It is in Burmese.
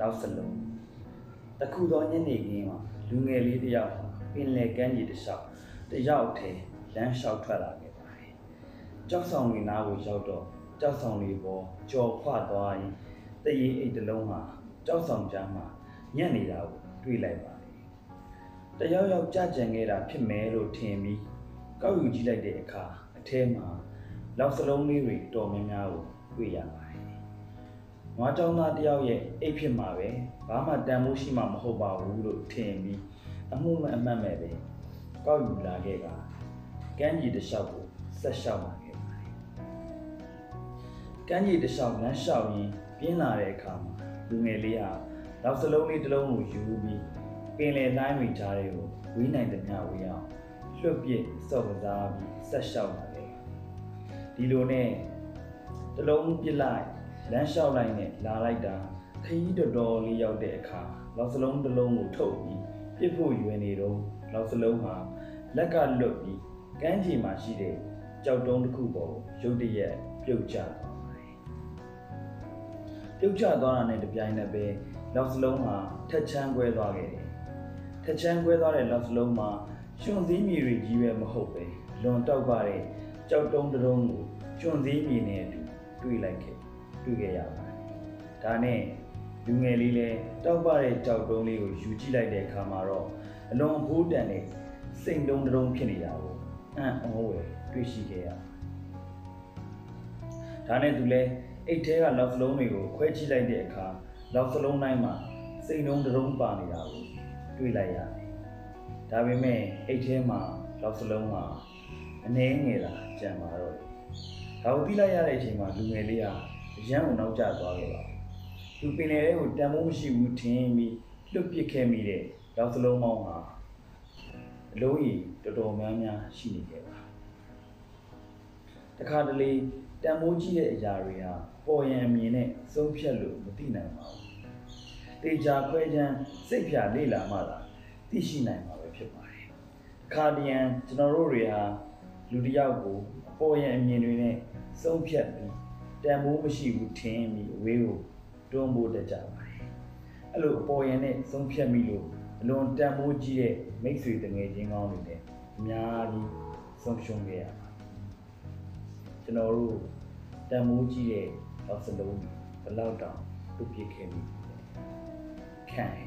နောက်စလုံးတခုသောညနေခင်းမှာလူငယ်လေးတစ်ယောက်ပင်လယ်ကမ်းခြေတစ်လျှောက်တစ်ယောက်ထဲလမ်းလျှောက်ထွက်လာခဲ့ပါတယ်ကြောက်ဆောင်တွေနားကိုရောက်တော့ကြောက်ဆောင်တွေပေါ်ကြော်ခွသွားရင်တရေအိတ်တစ်လုံးဟာကြောက်ဆောင်ကြားမှာညံ့နေတာကိုတွေ့လိုက်ပါတယ်တယောက်ယောက်ကြကြံခဲ့တာဖြစ်မယ်လို့ထင်ပြီးကောက်ယူကြည့်လိုက်တဲ့အခါအထဲမှာလောက်စလုံးလေးတွေတော်များများကိုတွေ့ရပါတယ်။ နွားကြောင်သားတယောက်ရဲ့အိတ်ဖြစ်မှာပဲဘာမှတန်မိုးရှိမှမဟုတ်ပါဘူးလို့ထင်ပြီးအမှုမဲ့အမှတ်မဲ့ပဲကောက်ယူလာခဲ့ကကမ်းကြီးတစ်လျှောက်ကိုဆက်လျှောက်လာခဲ့ပါတယ်။ကမ်းကြီးတစ်လျှောက်လမ်းလျှောက်ရင်းပြင်းလာတဲ့အခါမှာလူငယ်လေးဟာလောက်စလုံးလေးတစ်လုံးကိုယူပြီးပင်လယ်တိုင်းတွေကြားတွေကိုဝေးနိုင်တဲ့မြဝေးအောင်လွတ်ပြစ်စော့ကစားပြီးဆက်လျှောက်လာခဲ့ဒီလိုနဲ့တစ်လုံးပြစ်လိုက် လမ်းလျှောက်လိုက်နဲ့လာလိုက်တာခရီးတော်တော်လေးရောက်တဲ့အခါလောက်စလုံးတစ်လုံးကိုထုတ်ပြီးပြစ်ဖို့ရွယ်နေတော့လောက်စလုံးဟာလက်ကလွတ်ပြီးကမ်းခြေမှာရှိတဲ့ကြောက်တုံးတစ်ခုပေါ်ရုတ်တရက်ပြုတ်ကျသွားပါတယ်ပြုတ်ကျသွားတာနဲ့တပြိုင်နက်ပဲလောက်စလုံးဟာထက်ချမ်းကွဲသွားခဲ့တယ်ထက်ချမ်းကွဲသွားတဲ့လောက်စလုံးမှာရှင်စည်းမြေတွေကြီးပဲမဟုတ်ပဲလွန်တောက်ပါတဲ့ကြောက်တုံးတစ်လုံးကိုရှင်စည်းမြေနဲ့အတူတွေ့လိုက်ခဲ့ တွေ့ခဲ့ရပါတယ်ဒါနဲ့လူငယ်လေးလည်းတောက်ပတဲ့ကြောက်တုံးလေးကိုယူကြည့်လိုက်တဲ့အခါမှာတော့အလွန်အဖိုးတန်တဲ့စိတ်တုံးတုံးဖြစ်နေတာကိုအံ့ဩဝယ်တွေ့ရှိခဲ့ရပါတယ်ဒါနဲ့သူလည်းအိတ်ထဲကလောက်စလုံးတွေကိုခွဲကြည့်လိုက်တဲ့အခါလောက်စလုံးတိုင်းမှာစိတ်တုံးတုံးပါနေတာကိုတွေ့လိုက်ရတယ်ဒါပေမဲ့အိတ်ထဲမှာလောက်စလုံးဟာအနှဲငယ်တာကြံပါတော့တယ်ဒါကိုသိလိုက်ရတဲ့အချိန်မှာလူငယ်လေးဟာအ ရန်ကိုနောက်ကျသွားခဲ့ပါဘူးသူပင်လယ်ထဲကိုတန်မိုးမရှိဘူးထင်ပြီးလွတ်ပစ်ခဲ့မိတဲ့လောက်စလုံးမောင်းဟာအလုံးကြီးတော်တော်များများရှိနေခဲ့ပါတခါတလေတန်မိုးကြီးတဲ့အရာတွေဟာပေါ်ရန်အမြင်နဲ့သုံးဖြတ်လို့မသိနိုင်ပါဘူးတေချာခွဲချမ်းစိတ်ဖြာလေ့လာမှသာသိရှိနိုင်မှာပဲဖြစ်ပါတယ်အခါတရံကျွန်တော်တို့တွေဟာလူတစ်ယောက်ကိုအပေါ်ရန်အမြင်တွေနဲ့သုံးဖြတ်ပြီး တန်မိုးမရှိဘူးထင်ပြီးအဝေးကိုတွန်းဖို့တတ်ကြပါတယ်အဲ့လိုအပေါ်ရန်နဲ့သုံးဖြတ်မိလို့အလွန်တန်မိုးကြီးတဲ့မိတ်ဆွေတငယ်ချင်းကောင်းတွေနဲ့အများကြီးဆုံးရှုံးခဲ့ရပါတယ်ကျွန်တော်တို့တန်မိုးကြီးတဲ့လောက်စလုံးဘယ်လောက်တောင်ပြုတ်ပြစ်ခဲ့မိလဲခံ